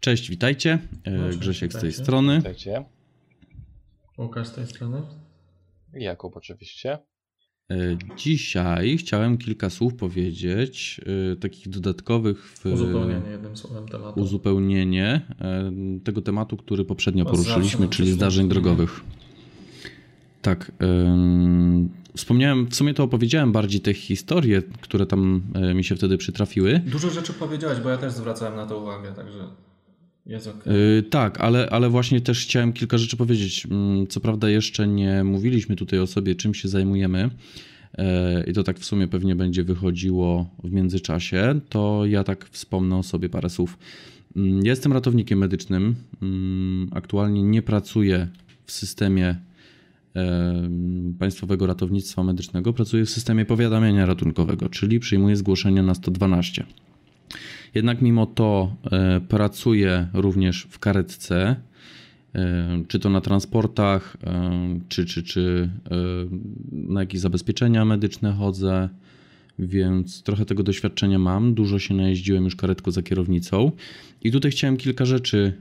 Cześć, witajcie. E, no, Grzesiek z tej strony. Witajcie. Łukasz z tej strony. Jakub oczywiście. E, dzisiaj chciałem kilka słów powiedzieć, e, takich dodatkowych w uzupełnienie jednym słowem tematu. Uzupełnienie tego tematu, który poprzednio poruszyliśmy, czyli zdarzeń drogowych. Tak. Wspomniałem, w sumie to opowiedziałem bardziej te historie, które tam mi się wtedy przytrafiły. Dużo rzeczy powiedziałeś, bo ja też zwracałem na to uwagę, także jest okay. Yy, tak, ale, ale właśnie też chciałem kilka rzeczy powiedzieć. Mm, co prawda jeszcze nie mówiliśmy tutaj o sobie, czym się zajmujemy yy, i to tak w sumie pewnie będzie wychodziło w międzyczasie, to ja tak wspomnę o sobie parę słów. Yy, jestem ratownikiem medycznym. Mm, aktualnie nie pracuję w systemie yy, Państwowego Ratownictwa Medycznego, pracuję w systemie powiadamiania ratunkowego, czyli przyjmuję zgłoszenia na 112. Jednak mimo to e, pracuję również w karetce, e, czy to na transportach, e, czy, czy, czy na jakieś zabezpieczenia medyczne chodzę, więc trochę tego doświadczenia mam. Dużo się najeździłem już karetką za kierownicą. I tutaj chciałem kilka rzeczy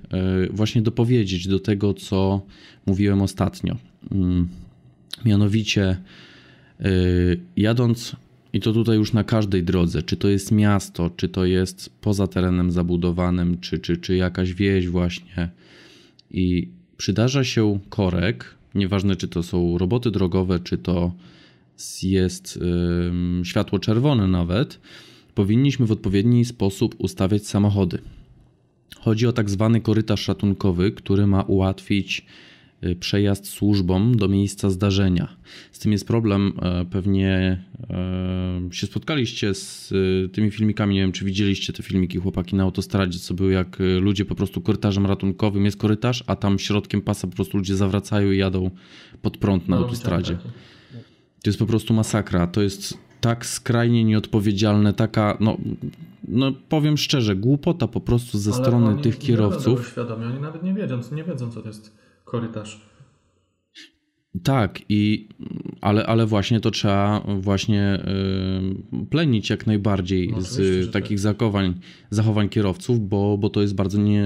właśnie dopowiedzieć do tego, co mówiłem ostatnio. Mm, mianowicie, jadąc i to tutaj już na każdej drodze, czy to jest miasto, czy to jest poza terenem zabudowanym, czy, czy, czy jakaś wieś właśnie. I przydarza się korek, nieważne czy to są roboty drogowe, czy to jest yy, światło czerwone nawet, powinniśmy w odpowiedni sposób ustawiać samochody. Chodzi o tak zwany korytarz ratunkowy, który ma ułatwić przejazd służbom do miejsca zdarzenia. Z tym jest problem. E, pewnie e, się spotkaliście z y, tymi filmikami. Nie wiem, czy widzieliście te filmiki chłopaki na autostradzie, co były jak y, ludzie po prostu korytarzem ratunkowym jest korytarz, a tam środkiem pasa po prostu ludzie zawracają i jadą pod prąd na no, autostradzie. To jest po prostu masakra. To jest tak skrajnie nieodpowiedzialne, taka, no, no powiem szczerze, głupota po prostu ze Ale strony tych kierowców. Oni nawet nie wiedzą, nie wiedzą, co to jest korytarz. Tak, i, ale, ale właśnie to trzeba właśnie y, plenić jak najbardziej no, z takich tak. zachowań, zachowań kierowców, bo, bo to jest bardzo nie,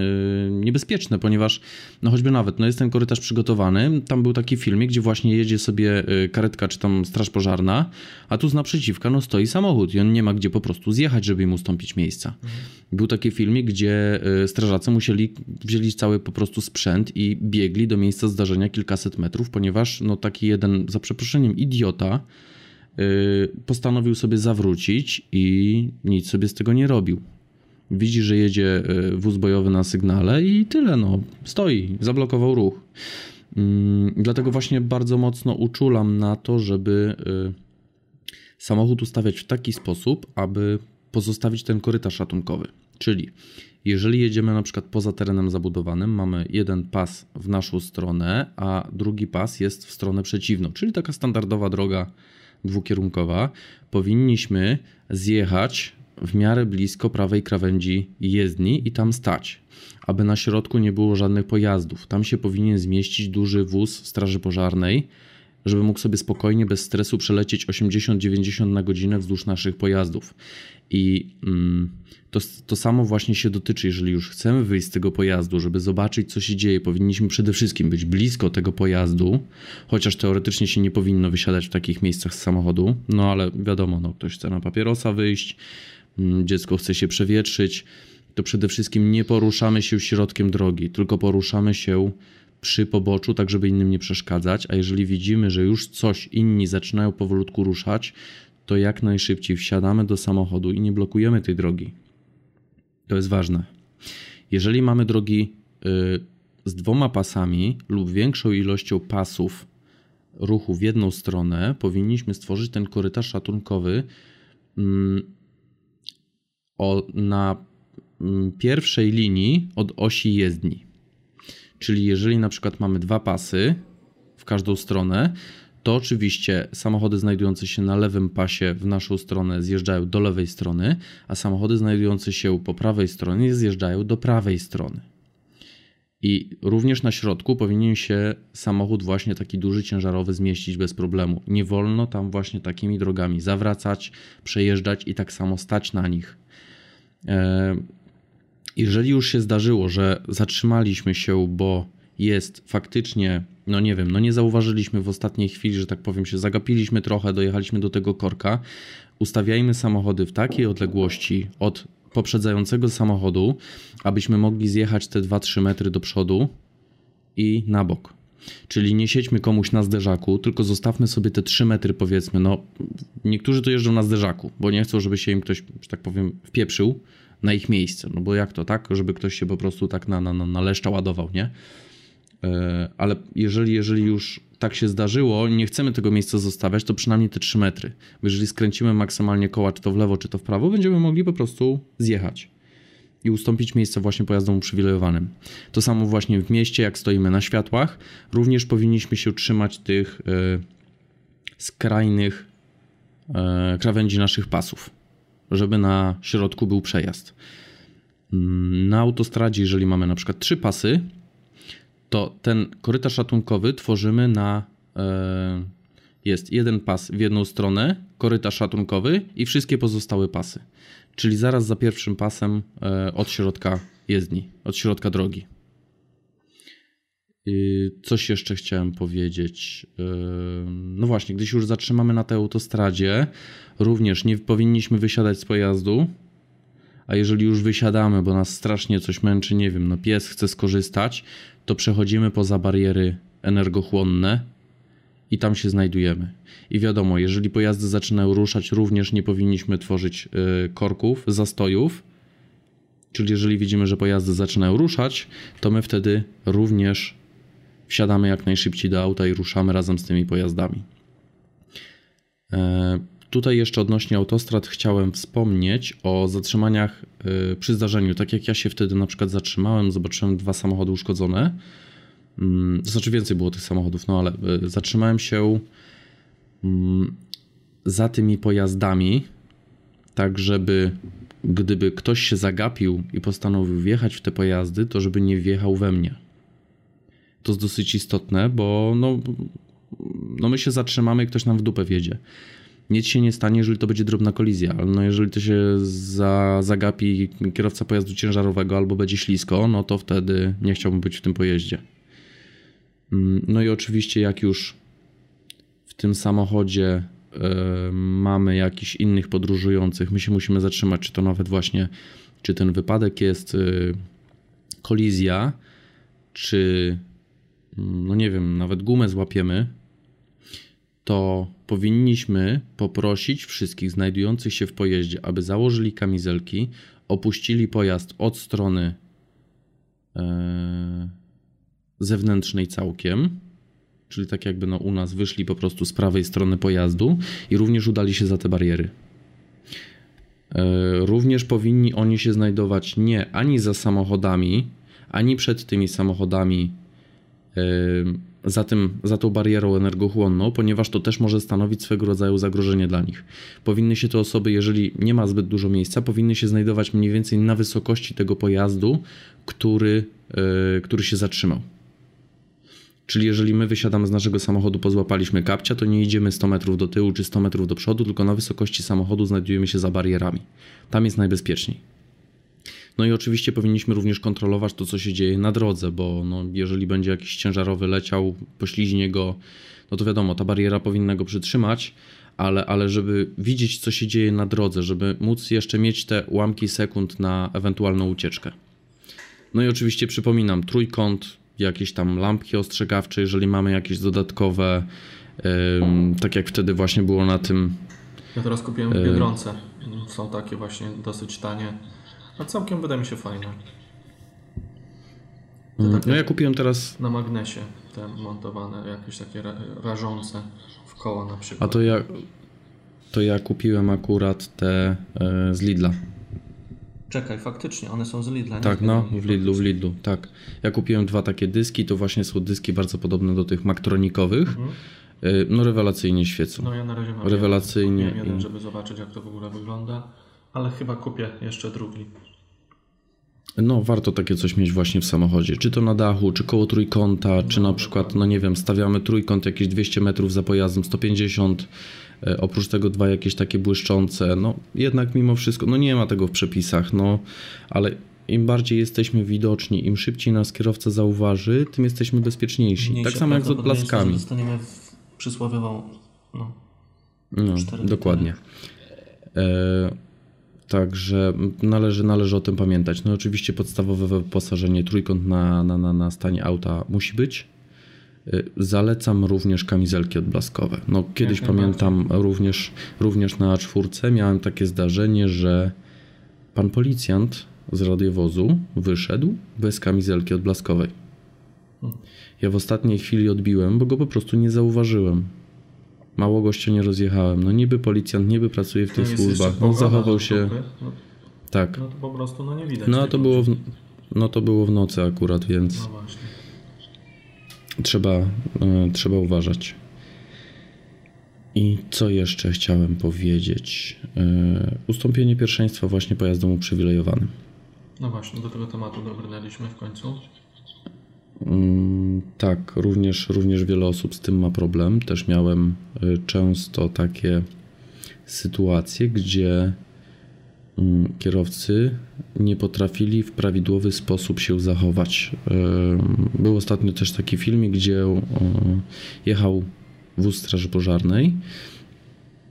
niebezpieczne, ponieważ no choćby nawet no jest ten korytarz przygotowany, tam był taki filmik, gdzie właśnie jedzie sobie y, karetka czy tam straż pożarna, a tu z naprzeciwka no stoi samochód i on nie ma gdzie po prostu zjechać, żeby im ustąpić miejsca. Mhm. Był taki filmik, gdzie y, strażacy musieli, wzięli cały po prostu sprzęt i biegli do miejsca zdarzenia kilkaset metrów, ponieważ no taki jeden, za przeproszeniem, idiota yy, postanowił sobie zawrócić i nic sobie z tego nie robił. Widzi, że jedzie yy, wóz bojowy na sygnale i tyle, no, stoi, zablokował ruch. Yy, dlatego właśnie bardzo mocno uczulam na to, żeby samochód ustawiać w taki sposób, aby pozostawić ten korytarz ratunkowy. Czyli jeżeli jedziemy na przykład poza terenem zabudowanym, mamy jeden pas w naszą stronę, a drugi pas jest w stronę przeciwną, czyli taka standardowa droga dwukierunkowa, powinniśmy zjechać w miarę blisko prawej krawędzi jezdni i tam stać, aby na środku nie było żadnych pojazdów. Tam się powinien zmieścić duży wóz Straży Pożarnej, żeby mógł sobie spokojnie, bez stresu przelecieć 80-90 na godzinę wzdłuż naszych pojazdów. I mm, to, to samo właśnie się dotyczy, jeżeli już chcemy wyjść z tego pojazdu, żeby zobaczyć, co się dzieje, powinniśmy przede wszystkim być blisko tego pojazdu, chociaż teoretycznie się nie powinno wysiadać w takich miejscach z samochodu, no ale wiadomo, no, ktoś chce na papierosa wyjść, mm, dziecko chce się przewietrzyć, to przede wszystkim nie poruszamy się środkiem drogi, tylko poruszamy się przy poboczu, tak żeby innym nie przeszkadzać, a jeżeli widzimy, że już coś inni zaczynają powolutku ruszać, to jak najszybciej wsiadamy do samochodu i nie blokujemy tej drogi. To jest ważne. Jeżeli mamy drogi y, z dwoma pasami lub większą ilością pasów ruchu w jedną stronę, powinniśmy stworzyć ten korytarz ratunkowy mm, na mm, pierwszej linii od osi jezdni. Czyli jeżeli na przykład mamy dwa pasy w każdą stronę, to oczywiście samochody znajdujące się na lewym pasie w naszą stronę zjeżdżają do lewej strony, a samochody znajdujące się po prawej stronie zjeżdżają do prawej strony. I również na środku powinien się samochód właśnie taki duży, ciężarowy zmieścić bez problemu. Nie wolno tam właśnie takimi drogami zawracać, przejeżdżać i tak samo stać na nich. Jeżeli już się zdarzyło, że zatrzymaliśmy się, bo jest faktycznie, no nie wiem, no nie zauważyliśmy w ostatniej chwili, że tak powiem, się zagapiliśmy trochę, dojechaliśmy do tego korka, ustawiajmy samochody w takiej odległości od poprzedzającego samochodu, abyśmy mogli zjechać te 2-3 metry do przodu i na bok. Czyli nie siedźmy komuś na zderzaku, tylko zostawmy sobie te 3 metry powiedzmy. No, niektórzy to jeżdżą na zderzaku, bo nie chcą, żeby się im ktoś, że tak powiem, wpieprzył na ich miejsce. No bo jak to tak, żeby ktoś się po prostu tak na, na, na leszcza ładował, nie? E, ale jeżeli, jeżeli już tak się zdarzyło, nie chcemy tego miejsca zostawiać, to przynajmniej te 3 metry. Bo jeżeli skręcimy maksymalnie koła, czy to w lewo, czy to w prawo, będziemy mogli po prostu zjechać i ustąpić miejsce właśnie pojazdom uprzywilejowanym. To samo właśnie w mieście, jak stoimy na światłach, również powinniśmy się trzymać tych e, skrajnych e, krawędzi naszych pasów, żeby na środku był przejazd. Mm, na autostradzie, jeżeli mamy na przykład trzy pasy, to ten korytarz ratunkowy tworzymy na. E, jest jeden pas w jedną stronę, korytarz ratunkowy i wszystkie pozostałe pasy. Czyli zaraz za pierwszym pasem e, od środka jezdni, od środka drogi. Coś jeszcze chciałem powiedzieć. No właśnie, gdy się już zatrzymamy na tej autostradzie, również nie powinniśmy wysiadać z pojazdu, a jeżeli już wysiadamy, bo nas strasznie coś męczy, nie wiem, no pies chce skorzystać, to przechodzimy poza bariery energochłonne i tam się znajdujemy. I wiadomo, jeżeli pojazdy zaczynają ruszać, również nie powinniśmy tworzyć y, korków, zastojów. Czyli jeżeli widzimy, że pojazdy zaczynają ruszać, to my wtedy również wsiadamy jak najszybciej do auta i ruszamy razem z tymi pojazdami. E, tutaj jeszcze odnośnie autostrad chciałem wspomnieć o zatrzymaniach y, przy zdarzeniu. Tak jak ja się wtedy na przykład zatrzymałem, zobaczyłem dwa samochody uszkodzone. Mm, to znaczy więcej było tych samochodów, no ale y, zatrzymałem się mm, za tymi pojazdami, tak żeby gdyby ktoś się zagapił i postanowił wjechać w te pojazdy, to żeby nie wjechał we mnie. To jest dosyć istotne, bo no, no my się zatrzymamy i ktoś nam w dupę wjedzie nic się nie stanie, jeżeli to będzie drobna kolizja, no jeżeli to się za, zagapi kierowca pojazdu ciężarowego albo będzie ślisko, no to wtedy nie chciałbym być w tym pojeździe. Mm, no i oczywiście jak już w tym samochodzie y, mamy jakichś innych podróżujących, my się musimy zatrzymać, czy to nawet właśnie, czy ten wypadek jest y, kolizja, czy no nie wiem, nawet gumę złapiemy, to powinniśmy poprosić wszystkich znajdujących się w pojeździe, aby założyli kamizelki, opuścili pojazd od strony e, zewnętrznej całkiem, czyli tak jakby no u nas wyszli po prostu z prawej strony pojazdu i również udali się za te bariery. E, również powinni oni się znajdować nie ani za samochodami, ani przed tymi samochodami za, tym, za tą barierą energochłonną, ponieważ to też może stanowić swego rodzaju zagrożenie dla nich. Powinny się te osoby, jeżeli nie ma zbyt dużo miejsca, powinny się znajdować mniej więcej na wysokości tego pojazdu, który, yy, który się zatrzymał. Czyli jeżeli my wysiadamy z naszego samochodu, pozłapaliśmy kapcia, to nie idziemy 100 metrów do tyłu czy 100 metrów do przodu, tylko na wysokości samochodu znajdujemy się za barierami. Tam jest najbezpieczniej. No i oczywiście powinniśmy również kontrolować to, co się dzieje na drodze, bo no, jeżeli będzie jakiś ciężarowy leciał, pośliźnie go, no to wiadomo, ta bariera powinna go przytrzymać, ale, ale żeby widzieć, co się dzieje na drodze, żeby móc jeszcze mieć te ułamki sekund na ewentualną ucieczkę. No i oczywiście przypominam, trójkąt, jakieś tam lampki ostrzegawcze, jeżeli mamy jakieś dodatkowe, ym, tak jak wtedy właśnie było na tym. Ja teraz kupiłem w Biedronce. Są takie właśnie dosyć tanie a całkiem wydaje mi się fajne. Mm, no ja kupiłem teraz... Na magnesie te montowane, jakieś takie ra rażące w koło na przykład. A to ja, to ja kupiłem akurat te e, z Lidla. Czekaj, faktycznie, one są z Lidla. Tak, no, w Lidlu, w Lidlu, tak. Ja kupiłem dwa takie dyski, to właśnie są dyski bardzo podobne do tych maktronikowych. Mhm. E, no rewelacyjnie świecą. No ja na razie mam rewelacyjnie. Jeden, jeden, żeby zobaczyć jak to w ogóle wygląda ale chyba kupię jeszcze drugi. No, warto takie coś mieć właśnie w samochodzie. Czy to na dachu, czy koło trójkąta, no, czy na przykład, no nie wiem, stawiamy trójkąt jakieś 200 metrów za pojazdem, 150, e, oprócz tego dwa jakieś takie błyszczące. No, jednak mimo wszystko, no nie ma tego w przepisach, no, ale im bardziej jesteśmy widoczni, im szybciej nas kierowca zauważy, tym jesteśmy bezpieczniejsi. Tak samo jak z odblaskami. Zostaniemy w przysłowiową, no, No, dokładnie. E, także należy, należy o tym pamiętać. No oczywiście podstawowe wyposażenie, trójkąt na, na, na, na stanie auta musi być. E, Zalecam również kamizelki odblaskowe. No, kiedyś pamiętam również, również na czwórce miałem takie zdarzenie, że pan policjant z radiowozu wyszedł bez kamizelki odblaskowej. Ja w ostatniej chwili odbiłem, bo go po prostu nie zauważyłem. Mało gościa nie rozjechałem. No niby policjant, niby pracuje w tych służbach. On zachował się. No, Tak. no to po prostu no nie widać. No to było, w, no to było w nocy akurat, więc No właśnie. trzeba, e, trzeba uważać. I co jeszcze chciałem powiedzieć? E, ustąpienie pierwszeństwa właśnie pojazdom uprzywilejowanym. No właśnie, do tego tematu dobrnęliśmy w końcu. Mm, Tak, również, również wiele osób z tym ma problem. Też miałem y, często takie sytuacje, gdzie mm, kierowcy nie potrafili w prawidłowy sposób się zachować. Y, Był ostatnio też taki filmik, gdzie y, jechał wóz Straży Pożarnej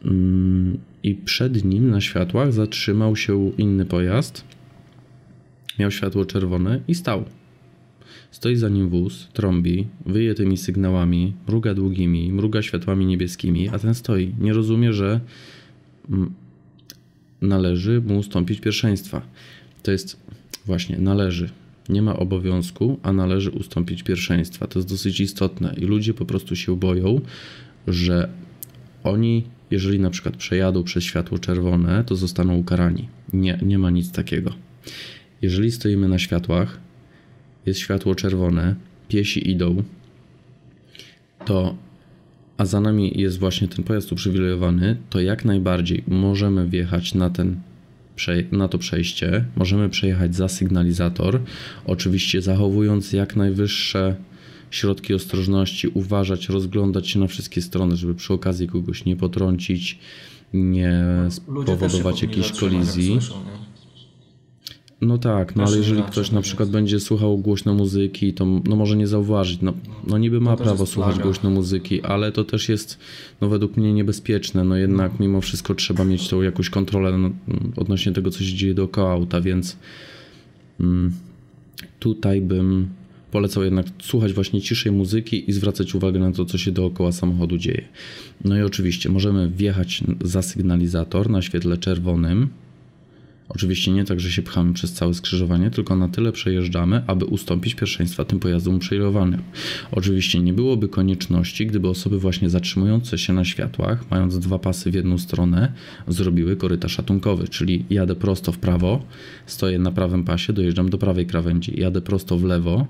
mm, i przed nim na światłach zatrzymał się inny pojazd. Miał światło czerwone i stał. Stoi za nim wóz, trąbi, wyje tymi sygnałami, mruga długimi, mruga światłami niebieskimi, a ten stoi. Nie rozumie, że mm, należy mu ustąpić pierwszeństwa. To jest właśnie należy. Nie ma obowiązku, a należy ustąpić pierwszeństwa. To jest dosyć istotne i ludzie po prostu się boją, że oni, jeżeli na przykład przejadą przez światło czerwone, to zostaną ukarani. Nie, nie ma nic takiego. Jeżeli stoimy na światłach, jest światło czerwone, piesi idą, to a za nami jest właśnie ten pojazd uprzywilejowany, to jak najbardziej możemy wjechać na ten na to przejście, możemy przejechać za sygnalizator, oczywiście zachowując jak najwyższe środki ostrożności, uważać, rozglądać się na wszystkie strony, żeby przy okazji kogoś nie potrącić, nie spowodować jakiejś kolizji. słyszą, nie? No tak, no ale jeżeli ktoś na tak przykład będzie słuchał głośno muzyki, to no może nie zauważyć. No, no niby ma też prawo słuchać plaga. głośno muzyki, ale to też jest no według mnie niebezpieczne. No jednak mimo wszystko trzeba mieć tą jakąś kontrolę no, odnośnie tego, co się dzieje dookoła auta, więc mm, tutaj bym polecał jednak słuchać właśnie ciszej muzyki i zwracać uwagę na to, co się dookoła samochodu dzieje. No i oczywiście możemy wjechać za sygnalizator na świetle czerwonym, Oczywiście nie tak, że się pchamy przez całe skrzyżowanie, tylko na tyle przejeżdżamy, aby ustąpić pierwszeństwa tym pojazdom uprzywilejowanym. Oczywiście nie byłoby konieczności, gdyby osoby właśnie zatrzymujące się na światłach, mając dwa pasy w jedną stronę, zrobiły korytarz ratunkowy, czyli jadę prosto w prawo, stoję na prawym pasie, dojeżdżam do prawej krawędzi, jadę prosto w lewo,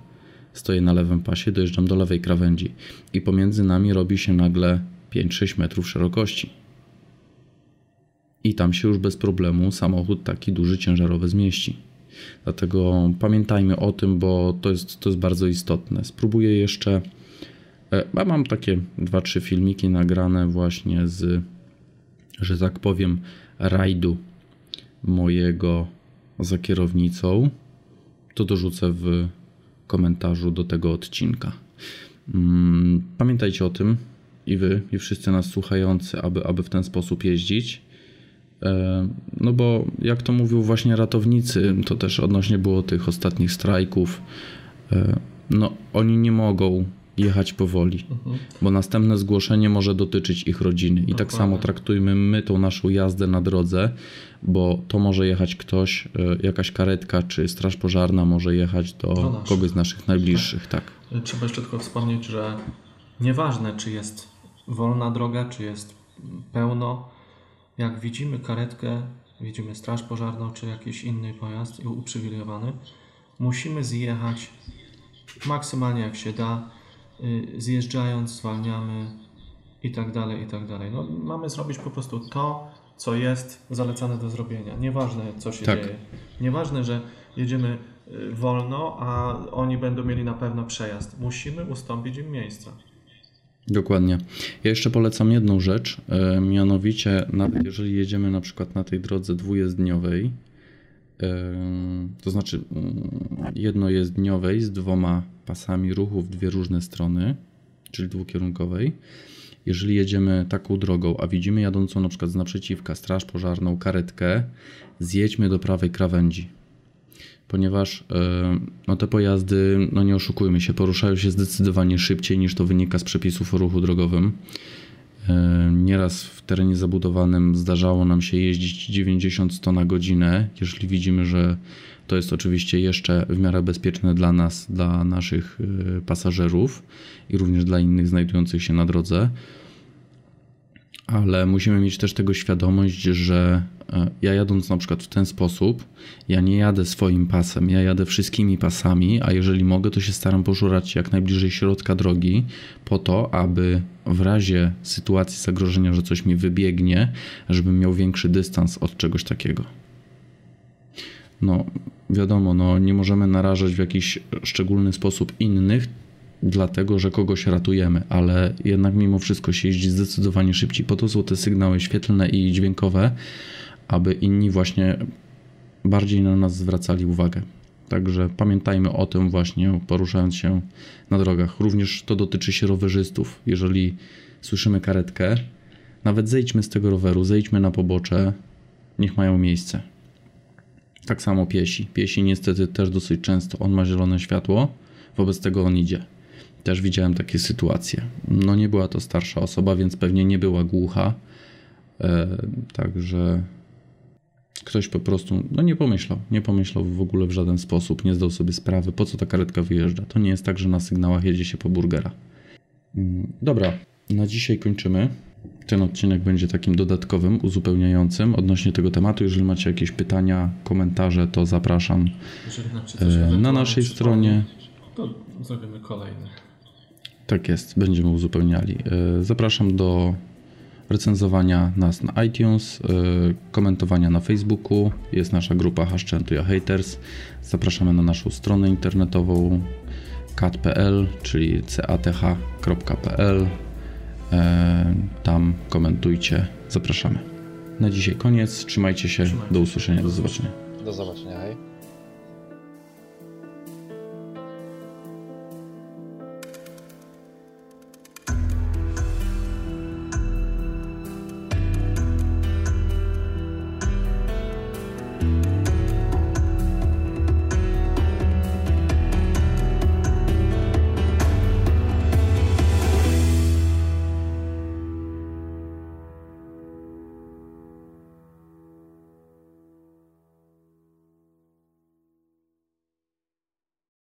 stoję na lewym pasie, dojeżdżam do lewej krawędzi i pomiędzy nami robi się nagle 5-6 metrów szerokości. I tam się już bez problemu samochód taki duży, ciężarowy zmieści. Dlatego pamiętajmy o tym, bo to jest, to jest bardzo istotne. Spróbuję jeszcze. e, Ja mam takie dwa, trzy filmiki nagrane właśnie z, że tak powiem, rajdu mojego za kierownicą. To dorzucę w komentarzu do tego odcinka. Mm, Pamiętajcie o tym i wy, i wszyscy nas słuchający, aby, aby w ten sposób jeździć. E, No bo jak to mówił właśnie ratownicy, to też odnośnie było tych ostatnich strajków, e, no oni nie mogą jechać powoli, bo następne zgłoszenie może dotyczyć ich rodziny. I tak samo traktujmy my tą naszą jazdę na drodze, bo to może jechać ktoś, e, jakaś karetka czy straż pożarna może jechać do Do naszych. kogoś z naszych najbliższych, tak. Trzeba jeszcze tylko wspomnieć, że nieważne czy jest wolna droga, czy jest pełno, jak widzimy karetkę, widzimy straż pożarną, czy jakiś inny pojazd uprzywilejowany, musimy zjechać maksymalnie jak się da, y, zjeżdżając, zwalniamy i tak dalej, i tak dalej. No, mamy zrobić po prostu to, co jest zalecane do zrobienia. Nieważne, co się Tak. dzieje. Nieważne, że jedziemy y, wolno, a oni będą mieli na pewno przejazd. Musimy ustąpić im miejsca. Dokładnie. Ja jeszcze polecam jedną rzecz, e, mianowicie nawet jeżeli jedziemy na przykład na tej drodze dwujezdniowej, To znaczy, mm, jedno jest dniowej z dwoma pasami ruchu w dwie różne strony, czyli dwukierunkowej. Jeżeli jedziemy taką drogą, a widzimy jadącą na przykład z naprzeciwka straż pożarną, karetkę, zjedźmy do prawej krawędzi. Ponieważ no, te pojazdy, no nie oszukujmy się, poruszają się zdecydowanie szybciej niż to wynika z przepisów o ruchu drogowym. Nieraz w terenie zabudowanym zdarzało nam się jeździć 90-100 na godzinę, jeżeli widzimy, że to jest oczywiście jeszcze w miarę bezpieczne dla nas, dla naszych y, pasażerów i również dla innych znajdujących się na drodze. Ale musimy mieć też tego świadomość, że e, ja jadąc na przykład w ten sposób, ja nie jadę swoim pasem, ja jadę wszystkimi pasami, a jeżeli mogę, to się staram poszurać jak najbliżej środka drogi, po to, aby w razie sytuacji zagrożenia, że coś mi wybiegnie, żebym miał większy dystans od czegoś takiego. No wiadomo, no, nie możemy narażać w jakiś szczególny sposób innych, dlatego że kogoś ratujemy, ale jednak mimo wszystko się jeździ zdecydowanie szybciej. Po to są te sygnały świetlne i dźwiękowe, aby inni właśnie bardziej na nas zwracali uwagę. Także pamiętajmy o tym właśnie, poruszając się na drogach. Również to dotyczy się rowerzystów. Jeżeli słyszymy karetkę, nawet zejdźmy z tego roweru, zejdźmy na pobocze, niech mają miejsce. Tak samo piesi. Piesi niestety też dosyć często, on ma zielone światło, wobec tego on idzie. Też widziałem takie sytuacje. No nie była to starsza osoba, więc pewnie nie była głucha. E, także ktoś po prostu no nie pomyślał. Nie pomyślał w ogóle w żaden sposób, nie zdał sobie sprawy, po co ta karetka wyjeżdża. To nie jest tak, że na sygnałach jedzie się po burgera. Mm, dobra, na dzisiaj kończymy. Ten odcinek będzie takim dodatkowym, uzupełniającym odnośnie tego tematu. Jeżeli macie jakieś pytania, komentarze, to zapraszam e, na naszej stronie. To zrobimy kolejny. Tak jest, będziemy uzupełniali. E, zapraszam do recenzowania nas na iTunes, e, komentowania na Facebooku. Jest nasza grupa Haszczętuja Haters. Zapraszamy na naszą stronę internetową cat.pl, czyli cath.pl. E, tam komentujcie. Zapraszamy. Na dzisiaj koniec. Trzymajcie się. Do usłyszenia. Do zobaczenia. Do zobaczenia. Hej.